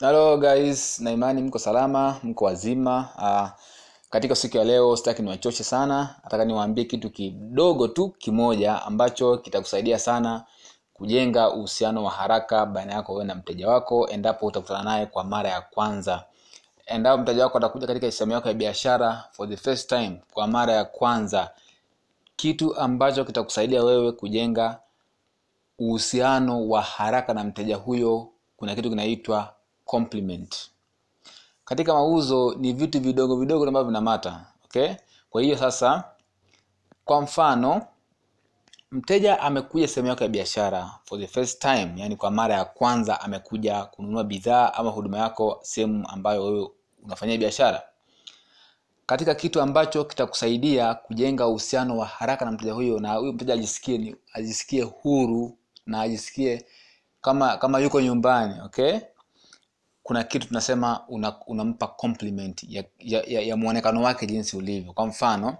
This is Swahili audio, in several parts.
Hello guys, na imani mko salama, mko wazima. Uh, katika siku ya leo sitaki niwachoshe sana, nataka niwaambie kitu kidogo tu kimoja ambacho kitakusaidia sana kujenga uhusiano wa haraka baina yako wewe na mteja wako endapo utakutana naye kwa mara ya kwanza. Endapo mteja wako atakuja katika sehemu yako ya biashara for the first time, kwa mara ya kwanza, kitu ambacho kitakusaidia wewe kujenga uhusiano wa haraka na mteja huyo, kuna kitu kinaitwa compliment. Katika mauzo ni vitu vidogo vidogo ambavyo vinamata, okay? Kwa hiyo sasa, kwa mfano mteja amekuja sehemu yako ya biashara for the first time, yani kwa mara ya kwanza amekuja kununua bidhaa ama huduma yako sehemu ambayo wewe unafanyia biashara. Katika kitu ambacho kitakusaidia kujenga uhusiano wa haraka na mteja huyo, na huyo mteja ajisikie ajisikie huru na ajisikie kama kama yuko nyumbani, okay? Kuna kitu tunasema una, unampa compliment ya, ya, ya, ya muonekano wake jinsi ulivyo. Kwa mfano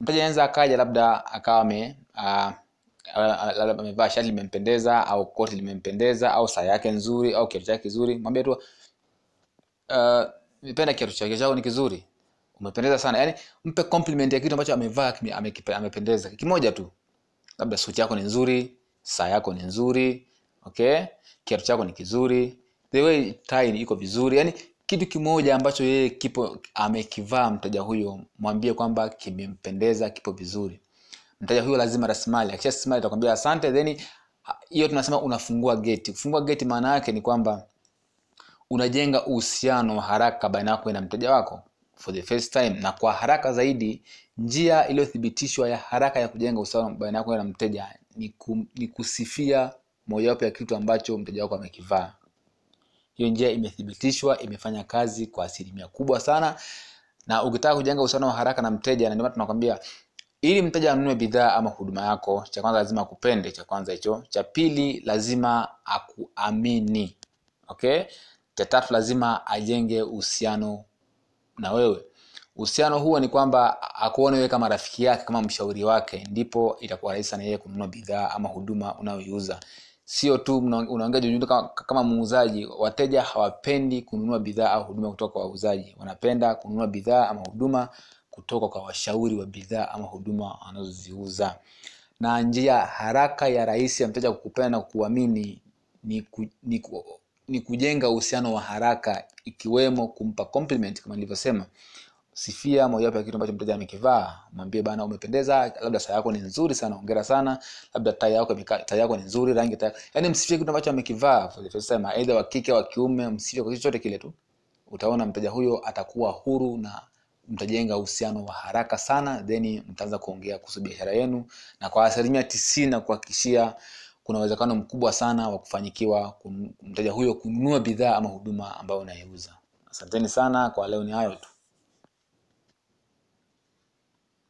mteja anaweza akaja labda akawa ame uh, labda amevaa shati limempendeza au koti limempendeza au saa yake nzuri au kiatu chake kizuri, mwambie tu uh, kiatu chake chako ni kizuri, umependeza sana. Yani mpe compliment ya kitu ambacho amevaa amependeza, kimoja tu, labda suti yako ni nzuri, saa yako ni nzuri, okay, kiatu chako ni kizuri, the way tie iko vizuri, yani kitu kimoja ambacho yeye kipo amekivaa mteja huyo, mwambie kwamba kimempendeza, kipo vizuri. Mteja huyo lazima rasimali, akisha simali atakwambia asante, then hiyo tunasema unafungua geti. Kufungua geti maana yake ni kwamba unajenga uhusiano wa haraka baina yako na mteja wako for the first time na kwa haraka zaidi njia iliyothibitishwa ya haraka ya kujenga uhusiano baina yako na mteja ni, ku, ni kusifia mojawapo ya kitu ambacho mteja wako amekivaa hiyo njia imethibitishwa imefanya kazi kwa asilimia kubwa sana. Na ukitaka kujenga uhusiano wa haraka na mteja na ndio maana tunakwambia ili mteja anunue bidhaa ama huduma yako cha kwanza lazima akupende cha kwanza hicho. Cha pili lazima akuamini okay? Cha tatu lazima ajenge uhusiano na wewe. Uhusiano huo ni kwamba akuone wewe kama rafiki yake kama mshauri wake ndipo itakuwa rahisi sana yeye kununua bidhaa ama huduma unayoiuza sio tu unaongea juujuu kama, kama muuzaji wateja hawapendi kununua bidhaa au huduma kutoka kwa wauzaji. Wanapenda kununua bidhaa ama huduma kutoka kwa washauri wa bidhaa ama huduma wanazoziuza. Na njia haraka ya rahisi ya mteja kukupenda na kuamini ni, ku, ni, ku, ni kujenga uhusiano wa haraka ikiwemo kumpa compliment kama nilivyosema sifia mojawapo ya kitu ambacho mteja amekivaa mwambie bana umependeza labda saa yako ni nzuri sana ongera sana labda tai yako tai yako ni nzuri rangi tai yani msifie kitu ambacho amekivaa time aidha wa kike wa kiume msifie kwa kitu chochote kile tu. Utaona mteja huyo atakuwa huru na mtajenga uhusiano wa haraka sana then mtaanza kuongea kuhusu biashara yenu na kwa asilimia tisini na kuhakikishia kuna uwezekano mkubwa sana wa kufanyikiwa mteja huyo kununua bidhaa ama huduma ambayo unaiuza asanteni sana kwa leo ni hayo tu